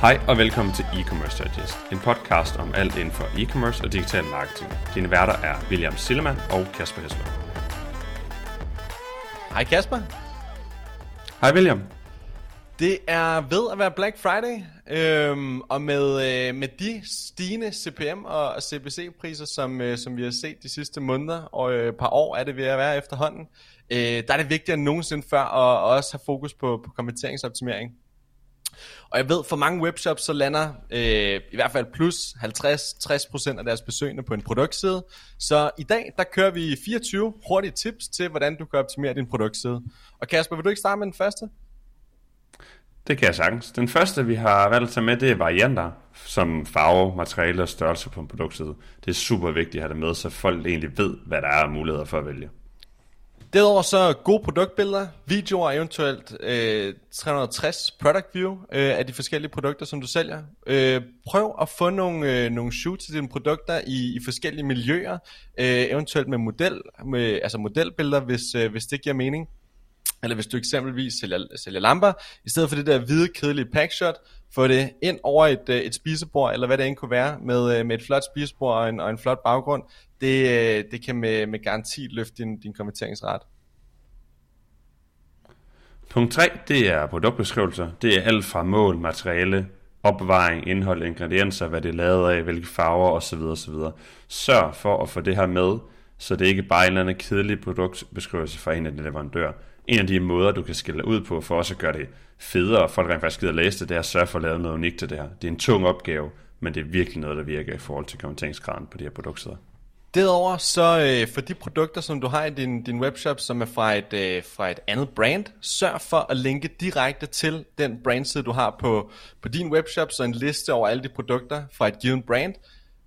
Hej og velkommen til E-Commerce Digest, en podcast om alt inden for e-commerce og digital marketing. Dine værter er William Sillemann og Kasper Hesler. Hej Kasper. Hej William. Det er ved at være Black Friday, øhm, og med, øh, med de stigende CPM og, og CPC-priser, som, øh, som vi har set de sidste måneder og øh, par år, er det ved at være efterhånden, øh, der er det vigtigere end nogensinde før at, at også have fokus på, på konverteringsoptimering. Og jeg ved, for mange webshops, så lander øh, i hvert fald plus 50-60% af deres besøgende på en produktside. Så i dag, der kører vi 24 hurtige tips til, hvordan du kan optimere din produktside. Og Kasper, vil du ikke starte med den første? Det kan jeg sagtens. Den første, vi har valgt at tage med, det er varianter, som farve, materiale og størrelse på en produktside. Det er super vigtigt at have det med, så folk egentlig ved, hvad der er af muligheder for at vælge. Derudover så gode produktbilleder, videoer og eventuelt øh, 360 product view øh, af de forskellige produkter, som du sælger. Øh, prøv at få nogle, øh, nogle shoots til dine produkter i, i forskellige miljøer, øh, eventuelt med, model, med altså modelbilleder, hvis, øh, hvis det giver mening. Eller hvis du eksempelvis sælger, sælger lamper, i stedet for det der hvide, kedelige packshot, få det ind over et, øh, et spisebord, eller hvad det end kunne være, med, øh, med et flot spisebord og en, og en flot baggrund, det, øh, det kan med, med garanti løfte din, din konverteringsret. Punkt 3, det er produktbeskrivelser. Det er alt fra mål, materiale, opbevaring, indhold, ingredienser, hvad det er lavet af, hvilke farver osv. osv. Sørg for at få det her med, så det ikke bare er en eller anden kedelig produktbeskrivelse fra en af dine leverandører. En af de måder, du kan skille ud på, for også at gøre det federe, og folk rent faktisk gider læse det, det er at sørge for at lave noget unikt til det her. Det er en tung opgave, men det er virkelig noget, der virker i forhold til kommenteringsgraden på de her produktsider. Derudover så øh, for de produkter, som du har i din, din webshop, som er fra et, øh, fra et andet brand, sørg for at linke direkte til den brandside, du har på, på din webshop, så en liste over alle de produkter fra et given brand.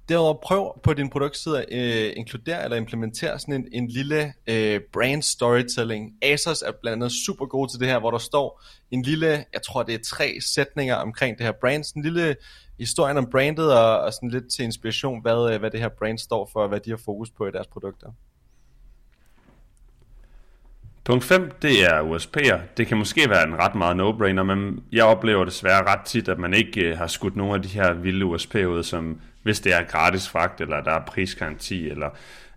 Derudover prøv på din produktside at øh, inkludere eller implementere sådan en, en lille øh, brand storytelling. Asos er blandt andet super god til det her, hvor der står en lille, jeg tror det er tre sætninger omkring det her brand, sådan en lille historien om brandet og, og sådan lidt til inspiration, hvad, øh, hvad det her brand står for, og hvad de har fokus på i deres produkter. Punkt 5, det er USP'er. Det kan måske være en ret meget no-brainer, men jeg oplever desværre ret tit, at man ikke øh, har skudt nogle af de her vilde USP'er ud, som hvis det er gratis fragt, eller der er prisgaranti, eller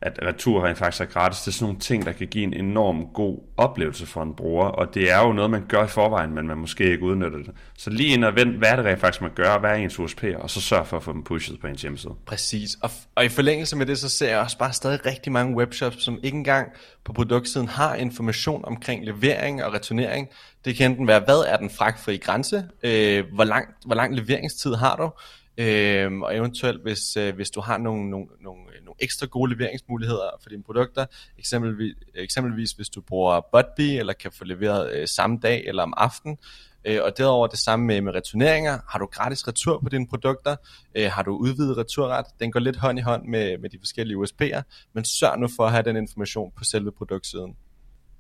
at retur rent faktisk er gratis. Det er sådan nogle ting, der kan give en enorm god oplevelse for en bruger, og det er jo noget, man gør i forvejen, men man måske ikke udnytter det. Så lige ind og vend, hvad er det rent faktisk, man gør, hvad er ens USP, og så sørg for at få dem pushet på ens hjemmeside. Præcis, og, og i forlængelse med det, så ser jeg også bare stadig rigtig mange webshops, som ikke engang på produktsiden har information omkring levering og returnering. Det kan enten være, hvad er den fragtfri grænse, øh, hvor, lang, hvor lang leveringstid har du, øh, og eventuelt hvis, øh, hvis du har nogle, nogle, nogle, nogle ekstra gode leveringsmuligheder for dine produkter, eksempelvis, eksempelvis hvis du bruger Budbee, eller kan få leveret øh, samme dag eller om aftenen, øh, og derover det samme med, med returneringer. Har du gratis retur på dine produkter? Øh, har du udvidet returret? Den går lidt hånd i hånd med, med de forskellige USP'er, men sørg nu for at have den information på selve produktsiden.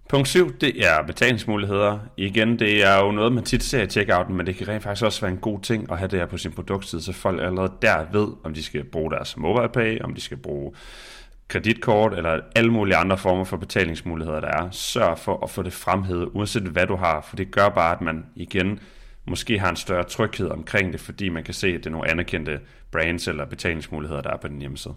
Punkt 7, det er betalingsmuligheder. Igen, det er jo noget, man tit ser i checkouten, men det kan rent faktisk også være en god ting at have det her på sin produktside, så folk allerede der ved, om de skal bruge deres mobile pay, om de skal bruge kreditkort eller alle mulige andre former for betalingsmuligheder, der er. Sørg for at få det fremhævet, uanset hvad du har, for det gør bare, at man igen måske har en større tryghed omkring det, fordi man kan se, at det er nogle anerkendte brands eller betalingsmuligheder, der er på din hjemmeside.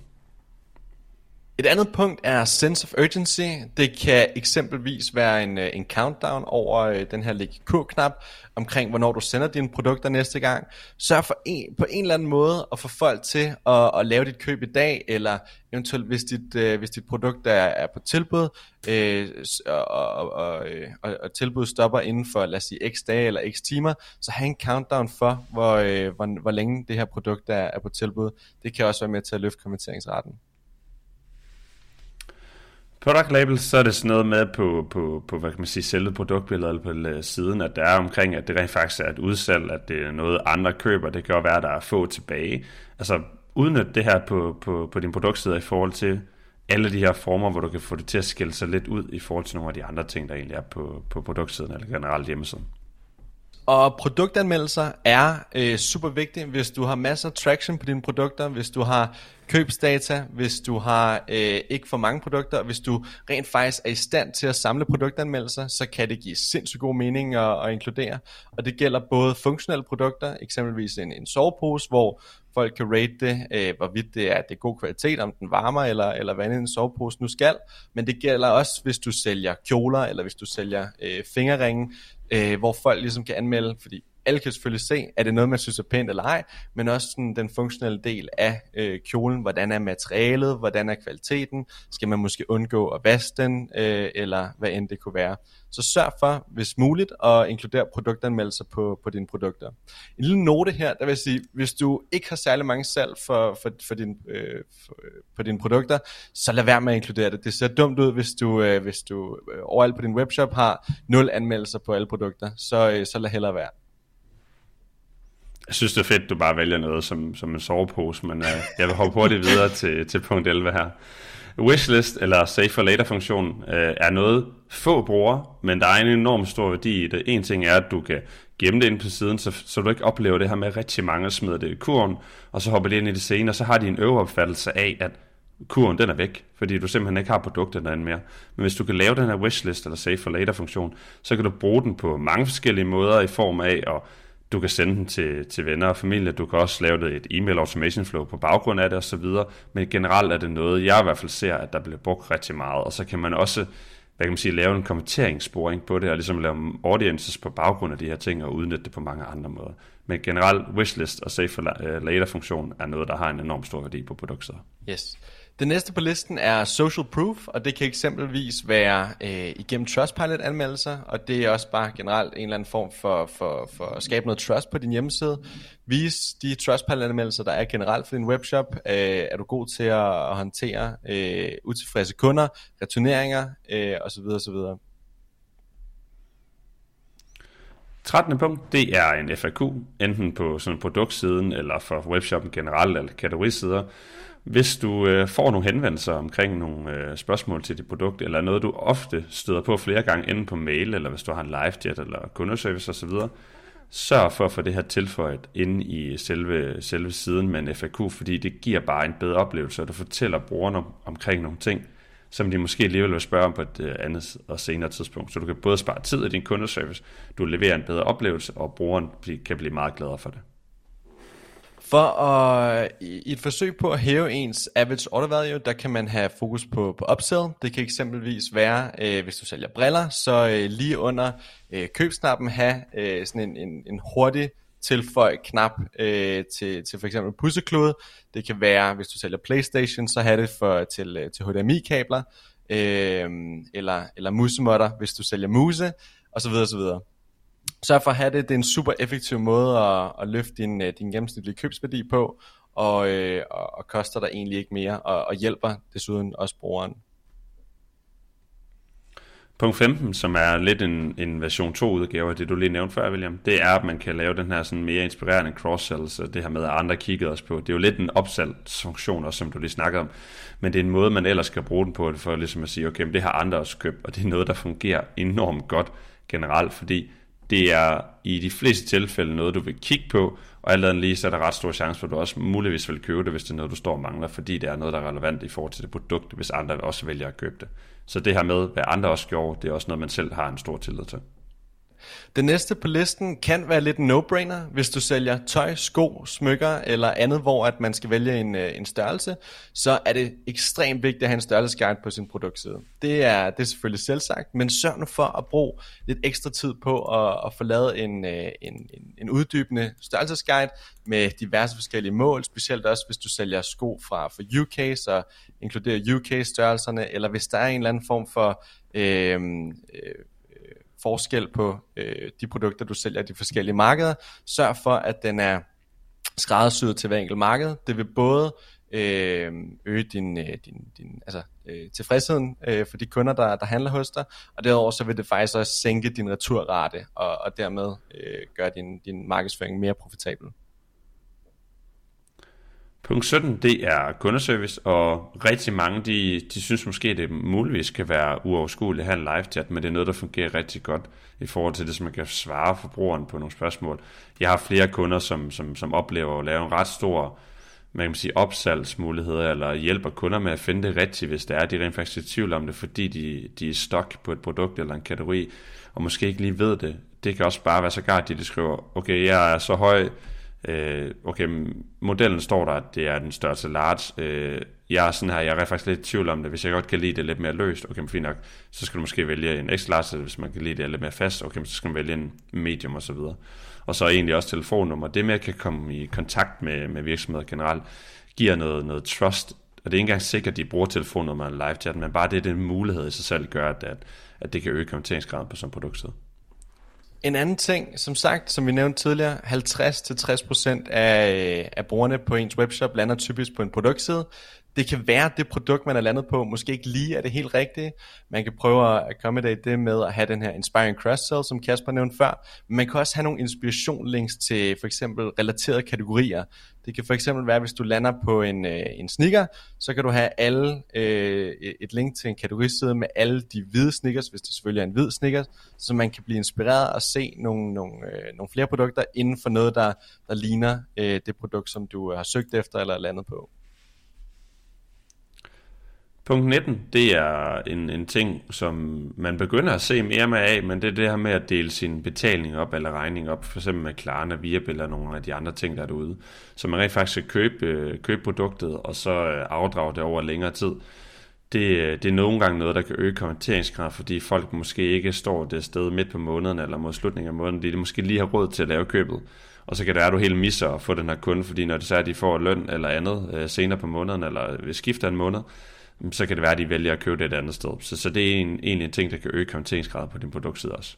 Et andet punkt er sense of urgency. Det kan eksempelvis være en, øh, en countdown over øh, den her læg K-knap omkring, hvornår du sender dine produkter næste gang. Sørg for en, på en eller anden måde at få folk til at, at lave dit køb i dag, eller eventuelt hvis dit, øh, hvis dit produkt er, er på tilbud, øh, og, og, og, og, og tilbuddet stopper inden for, lad os sige, x dage eller x timer, så have en countdown for, hvor, øh, hvor, hvor længe det her produkt er, er på tilbud. Det kan også være med til at løfte kommenteringsretten. Product labels, så er det sådan noget med på, på, på hvad kan man sige, selve produktbilledet eller på øh, siden, at der er omkring, at det rent faktisk er et udsalg, at det er noget andre køber, det kan jo være, at der er få tilbage. Altså udnyt det her på, på, på din produktside i forhold til alle de her former, hvor du kan få det til at skille sig lidt ud i forhold til nogle af de andre ting, der egentlig er på, på produktsiden eller generelt hjemmesiden. Og produktanmeldelser er øh, super vigtige, hvis du har masser af traction på dine produkter, hvis du har købsdata, hvis du har øh, ikke for mange produkter, hvis du rent faktisk er i stand til at samle produktanmeldelser, så kan det give sindssygt god mening at, at inkludere. Og det gælder både funktionelle produkter, eksempelvis en, en sovepose, hvor folk kan rate det, øh, hvorvidt det er, det er god kvalitet, om den varmer, eller, eller hvad en sovepose nu skal. Men det gælder også, hvis du sælger kjoler, eller hvis du sælger øh, fingerringe, øh, hvor folk ligesom kan anmelde, fordi alle kan selvfølgelig se, er det noget, man synes er pænt eller ej, men også sådan den funktionelle del af øh, kjolen, hvordan er materialet, hvordan er kvaliteten, skal man måske undgå at vaske den, øh, eller hvad end det kunne være. Så sørg for, hvis muligt, at inkludere produktanmeldelser på, på dine produkter. En lille note her, der vil sige, hvis du ikke har særlig mange salg for, for, for din, øh, for, for på dine produkter, så lad være med at inkludere det. Det ser dumt ud, hvis du, øh, hvis du øh, overalt på din webshop har nul anmeldelser på alle produkter, så, øh, så lad hellere være. Jeg synes, det er fedt, du bare vælger noget som, som en sovepose, men øh, jeg vil hoppe hurtigt videre til, til punkt 11 her. Wishlist eller Save for Later-funktionen øh, er noget få bruger, men der er en enorm stor værdi i det. En ting er, at du kan gemme det ind på siden, så, så du ikke oplever det her med, at rigtig mange smider det i kurven, og så hopper det ind i det senere, og så har de en øvre opfattelse af, at kurven den er væk, fordi du simpelthen ikke har produktet derinde mere. Men hvis du kan lave den her wishlist eller save for later funktion, så kan du bruge den på mange forskellige måder i form af at du kan sende den til, til venner og familie, du kan også lave det et e-mail automation flow på baggrund af det osv., men generelt er det noget, jeg i hvert fald ser, at der bliver brugt rigtig meget, og så kan man også hvad kan man sige, lave en kommenteringssporing på det, og ligesom lave audiences på baggrund af de her ting, og udnytte det på mange andre måder. Men generelt wishlist og save for øh, later funktion er noget, der har en enorm stor værdi på produkter. Yes. Det næste på listen er social proof, og det kan eksempelvis være øh, igennem Trustpilot-anmeldelser, og det er også bare generelt en eller anden form for, for, for at skabe noget trust på din hjemmeside. Vis de Trustpilot-anmeldelser, der er generelt for din webshop. Øh, er du god til at, at håndtere øh, utilfredse kunder, returneringer øh, osv. osv. 13. punkt, det er en FAQ, enten på sådan produktsiden, eller for webshoppen generelt, eller kategorisider, hvis du øh, får nogle henvendelser omkring nogle øh, spørgsmål til dit produkt, eller noget du ofte støder på flere gange, enten på mail, eller hvis du har en live chat, eller kundeservice osv., sørg for at få det her tilføjet inde i selve, selve siden med en FAQ, fordi det giver bare en bedre oplevelse, og du fortæller brugerne omkring nogle ting, som de måske alligevel vil spørge om på et øh, andet og senere tidspunkt. Så du kan både spare tid i din kundeservice, du leverer en bedre oplevelse, og brugeren kan blive meget gladere for det. For at, i et forsøg på at hæve ens average order value, der kan man have fokus på, på upsell. Det kan eksempelvis være, øh, hvis du sælger briller, så øh, lige under øh, købsnappen have øh, sådan en, en, en hurtig tilføj knap øh, til, til for eksempel pusseklude. Det kan være, hvis du sælger Playstation, så have det for, til, øh, til HDMI-kabler, øh, eller, eller musemotter, hvis du sælger muse, osv. osv. Sørg for at have det. Det er en super effektiv måde at, at løfte din, øh, din gennemsnitlige købsværdi på, og, øh, og, og koster dig egentlig ikke mere, og, og hjælper desuden også brugeren. Punkt 15, som er lidt en, en version 2 udgave af det, du lige nævnte før, William, det er, at man kan lave den her sådan mere inspirerende cross-sell, så det her med, at andre kigger os på. Det er jo lidt en opsalgsfunktion, også, som du lige snakkede om, men det er en måde, man ellers skal bruge den på, for ligesom at sige, okay, men det har andre også købt, og det er noget, der fungerer enormt godt generelt, fordi det er i de fleste tilfælde noget, du vil kigge på, og alt andet lige, så er der ret stor chance for, at du også muligvis vil købe det, hvis det er noget, du står og mangler, fordi det er noget, der er relevant i forhold til det produkt, hvis andre også vælger at købe det. Så det her med, hvad andre også gjorde, det er også noget, man selv har en stor tillid til. Det næste på listen kan være lidt no-brainer, hvis du sælger tøj, sko, smykker eller andet, hvor at man skal vælge en, øh, en størrelse, så er det ekstremt vigtigt at have en størrelsesguide på sin produktside. Det er, det er selvfølgelig selvsagt, men sørg nu for at bruge lidt ekstra tid på at, at få lavet en, øh, en, en, en uddybende størrelsesguide med diverse forskellige mål, specielt også hvis du sælger sko fra, fra UK, så inkluderer UK-størrelserne, eller hvis der er en eller anden form for øh, øh, forskel på øh, de produkter, du sælger i de forskellige markeder. Sørg for, at den er skræddersyet til hver enkelt marked. Det vil både øh, øge din, øh, din, din altså, øh, tilfredsheden øh, for de kunder, der, der handler hos dig, og derudover så vil det faktisk også sænke din returrate, og, og dermed øh, gøre din, din markedsføring mere profitabel. Punkt 17, det er kundeservice, og rigtig mange, de, de synes måske, det muligvis kan være uoverskueligt at have en live chat, men det er noget, der fungerer rigtig godt i forhold til det, som man kan svare forbrugeren på nogle spørgsmål. Jeg har flere kunder, som, som, som oplever at lave en ret stor man kan sige, opsalgsmuligheder, eller hjælper kunder med at finde det rigtigt, hvis det er, de rent faktisk er i tvivl om det, fordi de, de er stok på et produkt eller en kategori, og måske ikke lige ved det. Det kan også bare være så galt, at de skriver, okay, jeg er så høj, øh, okay, modellen står der, at det er den største large, øh, jeg er sådan her, jeg er faktisk lidt i tvivl om det, hvis jeg godt kan lide det lidt mere løst, okay, men fint nok, så skal du måske vælge en extra large, hvis man kan lide det lidt mere fast, okay, så skal man vælge en medium og så videre. Og så egentlig også telefonnummer. Det med at kan komme i kontakt med, med virksomheder generelt, giver noget, noget trust, og det er ikke engang sikkert, at de bruger telefonnummer eller live chat, men bare det, den mulighed i sig selv gør, at, at, at det kan øge konverteringsgraden på sådan en produktside. En anden ting, som sagt, som vi nævnte tidligere, 50-60% af, af brugerne på ens webshop lander typisk på en produktside. Det kan være, at det produkt, man er landet på, måske ikke lige er det helt rigtige. Man kan prøve at accommodate det med at have den her inspiring cross-sell, som Kasper nævnte før. Men man kan også have nogle inspiration links til for eksempel relaterede kategorier. Det kan for eksempel være, hvis du lander på en, øh, en sneaker, så kan du have alle øh, et link til en kategoriside med alle de hvide sneakers, hvis det selvfølgelig er en hvid sneakers, så man kan blive inspireret og se nogle, nogle, øh, nogle flere produkter inden for noget, der, der ligner øh, det produkt, som du har søgt efter eller landet på. Punkt 19, det er en, en ting, som man begynder at se mere med af, men det er det her med at dele sin betaling op eller regning op, for eksempel med Klarna, via eller nogle af de andre ting, der er derude. Så man rent faktisk kan købe, øh, købe produktet, og så øh, afdrage det over længere tid. Det, øh, det er nogle gange noget, der kan øge konverteringsgrad, fordi folk måske ikke står det sted midt på måneden eller mod slutningen af måneden, de måske lige har råd til at lave købet. Og så kan det være, at du helt misser at få den her kunde, fordi når det så er, at de får løn eller andet senere på måneden, eller ved skifter en måned, så kan det være, at de vælger at købe det et andet sted. Så, så det er en, egentlig en ting, der kan øge konverteringsgraden på din produktside også.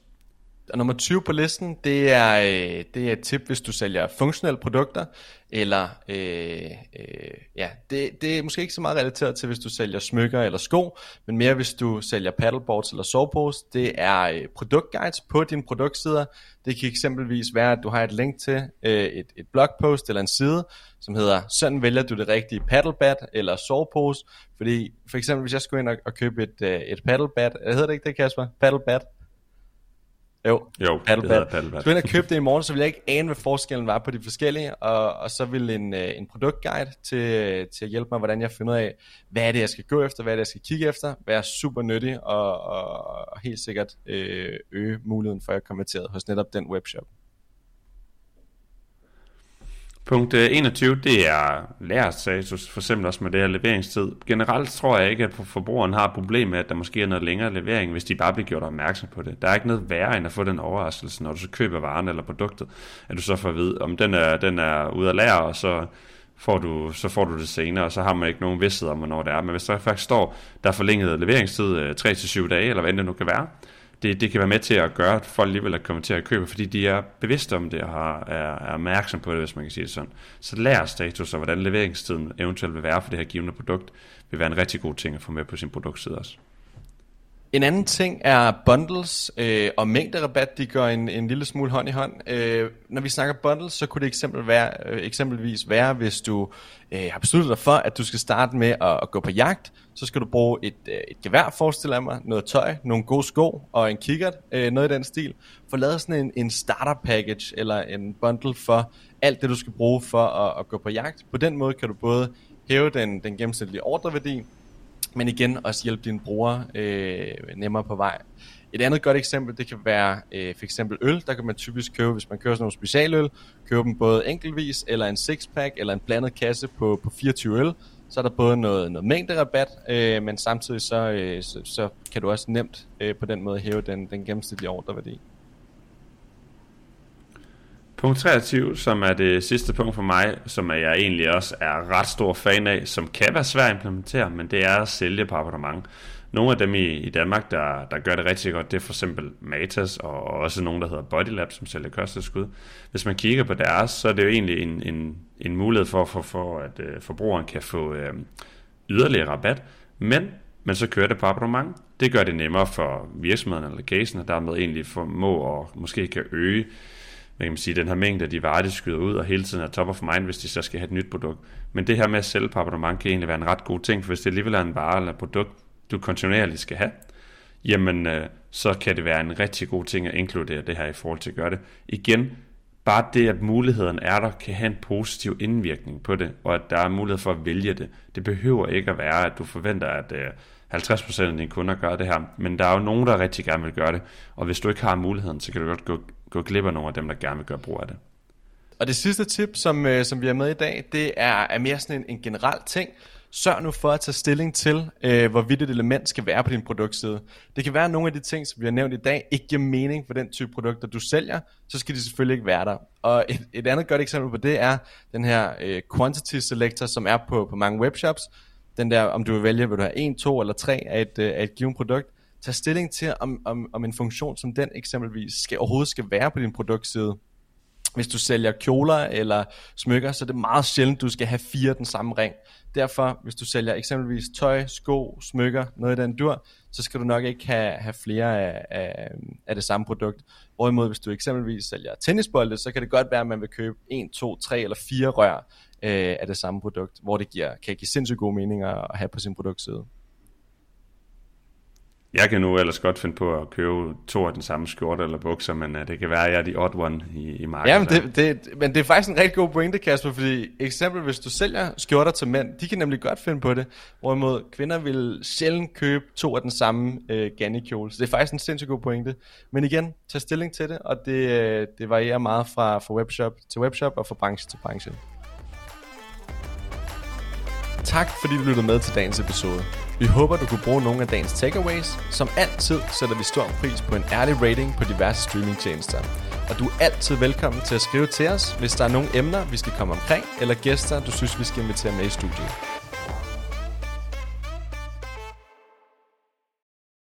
Og nummer 20 på listen, det er, øh, det er et tip, hvis du sælger funktionelle produkter, eller øh, øh, ja, det, det er måske ikke så meget relateret til, hvis du sælger smykker eller sko, men mere hvis du sælger paddleboards eller sovepose, Det er øh, produktguides på dine produktsider. Det kan eksempelvis være, at du har et link til øh, et, et blogpost eller en side, som hedder, sådan vælger du det rigtige paddlebat eller sovepose. Fordi for eksempel, hvis jeg skulle ind og, og købe et, øh, et paddlebat, øh, hedder det ikke det Kasper? Paddlebat? Jo, jo paddlebat. det paddlebat. Så jeg købe det i morgen, så ville jeg ikke ane, hvad forskellen var på de forskellige, og, og så vil en, øh, en produktguide til, til at hjælpe mig, hvordan jeg finder ud af, hvad er det, jeg skal gå efter, hvad er det, jeg skal kigge efter, være super nyttig, og, og, og helt sikkert øh, øge muligheden for at konvertere hos netop den webshop. Punkt øh, 21, det er lærerstatus, for eksempel også med det her leveringstid. Generelt tror jeg ikke, at forbrugeren har et problem med, at der måske er noget længere levering, hvis de bare bliver gjort opmærksom på det. Der er ikke noget værre end at få den overraskelse, når du så køber varen eller produktet, at du så får at vide, om den er, den er ude af lærer, og så får du, så får du det senere, og så har man ikke nogen vidsthed om, hvornår det er. Men hvis der faktisk står, der er forlænget leveringstid øh, 3-7 dage, eller hvad det nu kan være, det, det kan være med til at gøre, at folk alligevel er kommet til at købe, fordi de er bevidste om det og har, er, er opmærksom på det, hvis man kan sige det sådan. Så lærer status og hvordan leveringstiden eventuelt vil være for det her givende produkt, vil være en rigtig god ting at få med på sin produktside også. En anden ting er bundles øh, og mængderabat, de går en, en lille smule hånd i hånd. Øh, når vi snakker bundles, så kunne det eksempel være, øh, eksempelvis være, hvis du øh, har besluttet dig for, at du skal starte med at, at gå på jagt, så skal du bruge et, øh, et gevær, forestiller mig, noget tøj, nogle gode sko og en kikkert, øh, noget i den stil. Få lavet sådan en, en starter package eller en bundle for alt det, du skal bruge for at, at gå på jagt. På den måde kan du både hæve den, den gennemsnitlige ordreværdi, men igen også hjælpe dine brugere øh, nemmere på vej. Et andet godt eksempel, det kan være øh, for eksempel øl. Der kan man typisk købe, hvis man køber sådan nogle specialøl, købe dem både enkeltvis, eller en sixpack, eller en blandet kasse på, på 24 øl. Så er der både noget, noget mængderabat, øh, men samtidig så, øh, så, så kan du også nemt øh, på den måde hæve den, den gennemsnitlige ordreværdi. Punkt 23, som er det sidste punkt for mig, som jeg egentlig også er ret stor fan af, som kan være svært at implementere, men det er at sælge på abonnement. Nogle af dem i, i Danmark, der, der gør det rigtig godt, det er for eksempel Matas, og også nogen, der hedder Bodylab, som sælger kosttilskud. Hvis man kigger på deres, så er det jo egentlig en, en, en mulighed for, for, for at øh, forbrugeren kan få øh, yderligere rabat, men men så kører det på abonnement. Det gør det nemmere for virksomheden eller casen, og dermed egentlig formå og måske kan øge hvad kan man sige, den her mængde af de varer, de skyder ud, og hele tiden er top of mind, hvis de så skal have et nyt produkt. Men det her med at sælge på abonnement kan egentlig være en ret god ting, for hvis det alligevel er en vare eller et produkt, du kontinuerligt skal have, jamen øh, så kan det være en rigtig god ting at inkludere det her i forhold til at gøre det. Igen, bare det, at muligheden er der, kan have en positiv indvirkning på det, og at der er mulighed for at vælge det. Det behøver ikke at være, at du forventer, at øh, 50% af dine kunder gør det her, men der er jo nogen, der rigtig gerne vil gøre det, og hvis du ikke har muligheden, så kan du godt gå, gå glip af nogle af dem, der gerne vil gøre brug af det. Og det sidste tip, som, øh, som vi har med i dag, det er, er mere sådan en, en generel ting. Sørg nu for at tage stilling til, øh, hvorvidt et element skal være på din produktside. Det kan være, at nogle af de ting, som vi har nævnt i dag, ikke giver mening for den type produkter, du sælger, så skal de selvfølgelig ikke være der. Og et, et andet godt eksempel på det er den her øh, quantity selector, som er på, på mange webshops. Den der, om du vil vælge, vil du have en, to eller tre af et, øh, af et givet produkt tage stilling til, om, om, om en funktion som den eksempelvis skal, overhovedet skal være på din produktside. Hvis du sælger kjoler eller smykker, så er det meget sjældent, du skal have fire den samme ring. Derfor, hvis du sælger eksempelvis tøj, sko, smykker, noget i den dur, så skal du nok ikke have, have flere af, af, af det samme produkt. Hvorimod, hvis du eksempelvis sælger tennisbolde, så kan det godt være, at man vil købe 1, 2, 3 eller 4 rør øh, af det samme produkt, hvor det giver, kan give sindssygt gode meninger at have på sin produktside. Jeg kan nu ellers godt finde på at købe to af den samme skjorte eller bukser, men uh, det kan være, at jeg er de odd one i, i markedet. Jamen, det, det, men det er faktisk en rigtig god pointe, Kasper, fordi eksempel hvis du sælger skjorter til mænd, de kan nemlig godt finde på det, hvorimod kvinder vil sjældent købe to af den samme øh, Ganni-kjole. Så det er faktisk en sindssygt god pointe. Men igen, tag stilling til det, og det, øh, det varierer meget fra, fra webshop til webshop og fra branche til branche. Tak fordi du lyttede med til dagens episode. Vi håber, du kunne bruge nogle af dagens takeaways. Som altid sætter vi stor pris på en ærlig rating på diverse streamingtjenester. Og du er altid velkommen til at skrive til os, hvis der er nogle emner, vi skal komme omkring, eller gæster, du synes, vi skal invitere med i studiet.